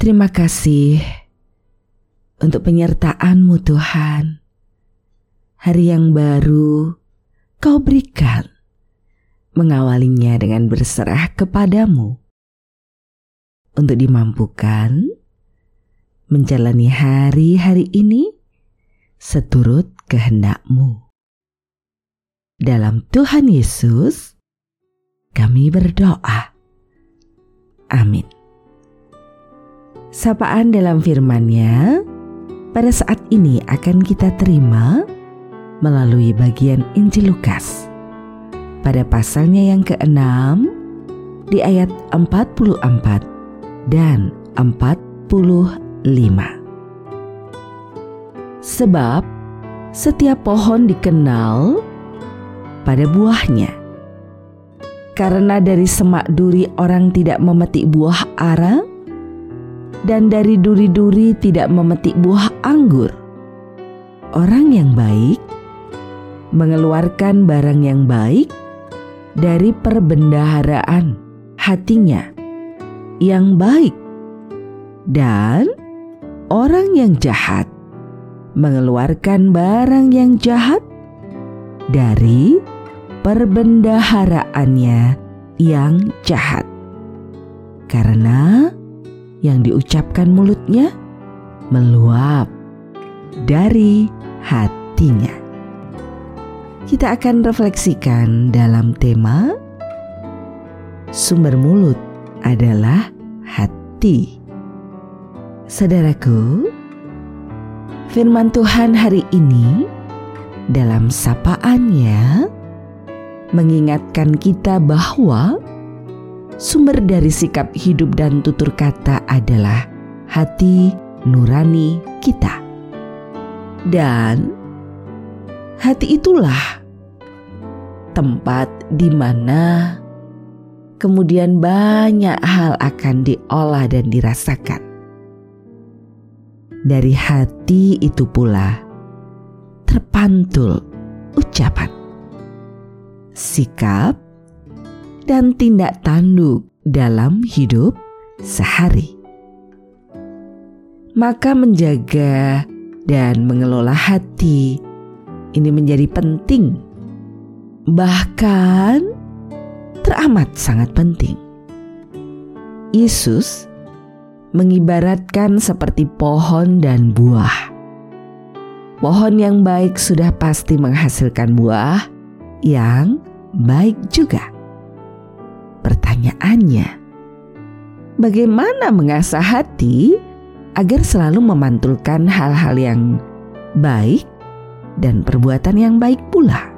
Terima kasih untuk penyertaan-Mu Tuhan. Hari yang baru Kau berikan, mengawalinya dengan berserah kepadamu. Untuk dimampukan menjalani hari-hari ini seturut kehendak-Mu. Dalam Tuhan Yesus, kami berdoa. Amin sapaan dalam firman-Nya pada saat ini akan kita terima melalui bagian Injil Lukas. Pada pasalnya yang ke-6 di ayat 44 dan 45. Sebab setiap pohon dikenal pada buahnya. Karena dari semak duri orang tidak memetik buah ara, dan dari duri-duri tidak memetik buah anggur. Orang yang baik mengeluarkan barang yang baik dari perbendaharaan hatinya yang baik, dan orang yang jahat mengeluarkan barang yang jahat dari perbendaharaannya yang jahat, karena yang diucapkan mulutnya meluap dari hatinya. Kita akan refleksikan dalam tema sumber mulut adalah hati. Saudaraku, firman Tuhan hari ini dalam sapaannya mengingatkan kita bahwa sumber dari sikap hidup dan tutur kata adalah hati nurani kita. Dan hati itulah tempat di mana kemudian banyak hal akan diolah dan dirasakan. Dari hati itu pula terpantul ucapan, sikap, dan tindak tanduk dalam hidup sehari. Maka menjaga dan mengelola hati ini menjadi penting. Bahkan teramat sangat penting. Yesus mengibaratkan seperti pohon dan buah. Pohon yang baik sudah pasti menghasilkan buah yang baik juga. Pertanyaannya, bagaimana mengasah hati agar selalu memantulkan hal-hal yang baik dan perbuatan yang baik pula?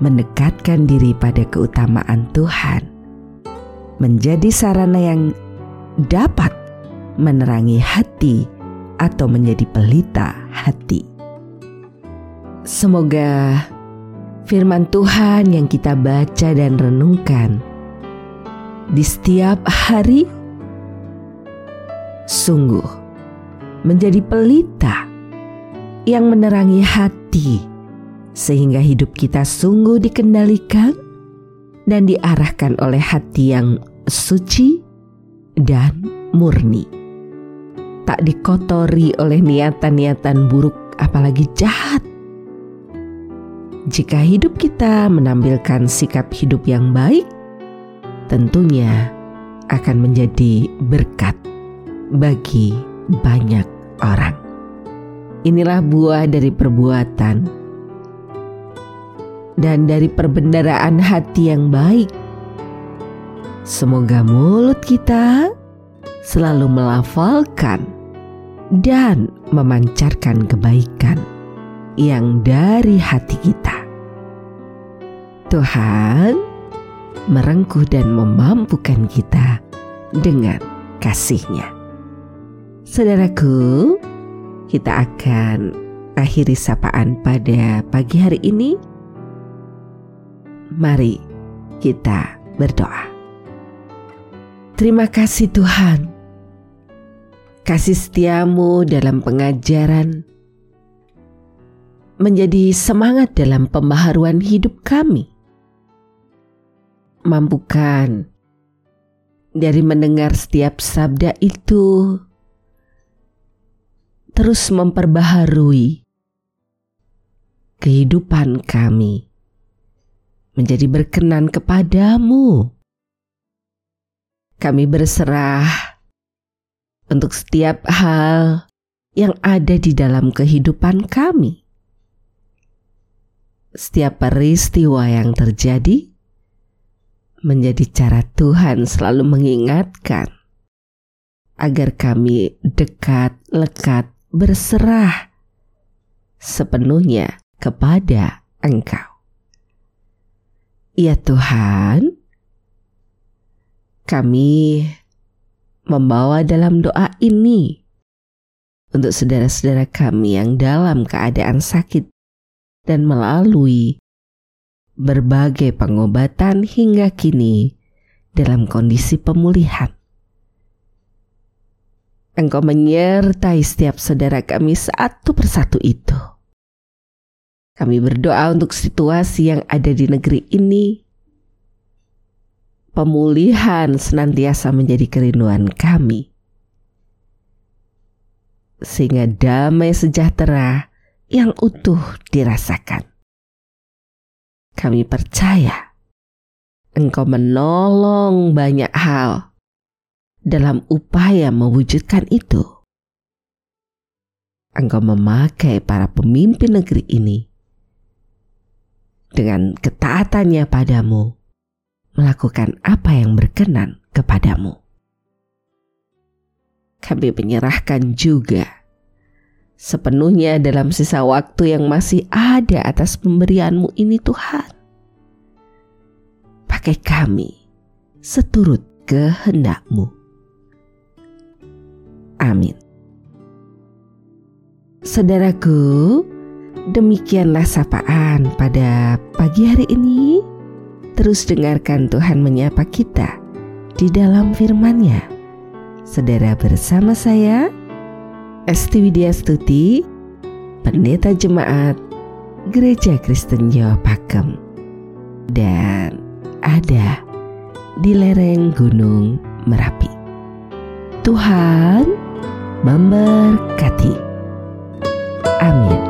Mendekatkan diri pada keutamaan Tuhan menjadi sarana yang dapat menerangi hati atau menjadi pelita hati. Semoga firman Tuhan yang kita baca dan renungkan di setiap hari sungguh menjadi pelita yang menerangi hati sehingga hidup kita sungguh dikendalikan dan diarahkan oleh hati yang suci dan murni. Tak dikotori oleh niatan-niatan buruk apalagi jahat. Jika hidup kita menampilkan sikap hidup yang baik, tentunya akan menjadi berkat bagi banyak orang. Inilah buah dari perbuatan dan dari perbendaraan hati yang baik. Semoga mulut kita selalu melafalkan dan memancarkan kebaikan yang dari hati kita. Tuhan merengkuh dan memampukan kita dengan kasihnya. Saudaraku, kita akan akhiri sapaan pada pagi hari ini. Mari kita berdoa. Terima kasih Tuhan. Kasih setiamu dalam pengajaran menjadi semangat dalam pembaharuan hidup kami. Mampukan dari mendengar setiap sabda itu terus memperbaharui kehidupan kami menjadi berkenan kepadamu. Kami berserah untuk setiap hal yang ada di dalam kehidupan kami. Setiap peristiwa yang terjadi menjadi cara Tuhan selalu mengingatkan agar kami dekat, lekat, berserah sepenuhnya kepada Engkau. Ya Tuhan, kami membawa dalam doa ini untuk saudara-saudara kami yang dalam keadaan sakit dan melalui berbagai pengobatan hingga kini dalam kondisi pemulihan. Engkau menyertai setiap saudara kami satu persatu itu. Kami berdoa untuk situasi yang ada di negeri ini. Pemulihan senantiasa menjadi kerinduan kami. Sehingga damai sejahtera yang utuh dirasakan. Kami percaya Engkau menolong banyak hal dalam upaya mewujudkan itu. Engkau memakai para pemimpin negeri ini dengan ketaatannya padamu, melakukan apa yang berkenan kepadamu. Kami menyerahkan juga sepenuhnya dalam sisa waktu yang masih ada atas pemberianmu ini Tuhan. Pakai kami seturut kehendakmu. Amin. Saudaraku, demikianlah sapaan pada pagi hari ini. Terus dengarkan Tuhan menyapa kita di dalam firman-Nya. Saudara bersama saya, Esti Widya Stuti, Pendeta Jemaat Gereja Kristen Jawa Pakem dan ada di lereng Gunung Merapi. Tuhan memberkati. Amin.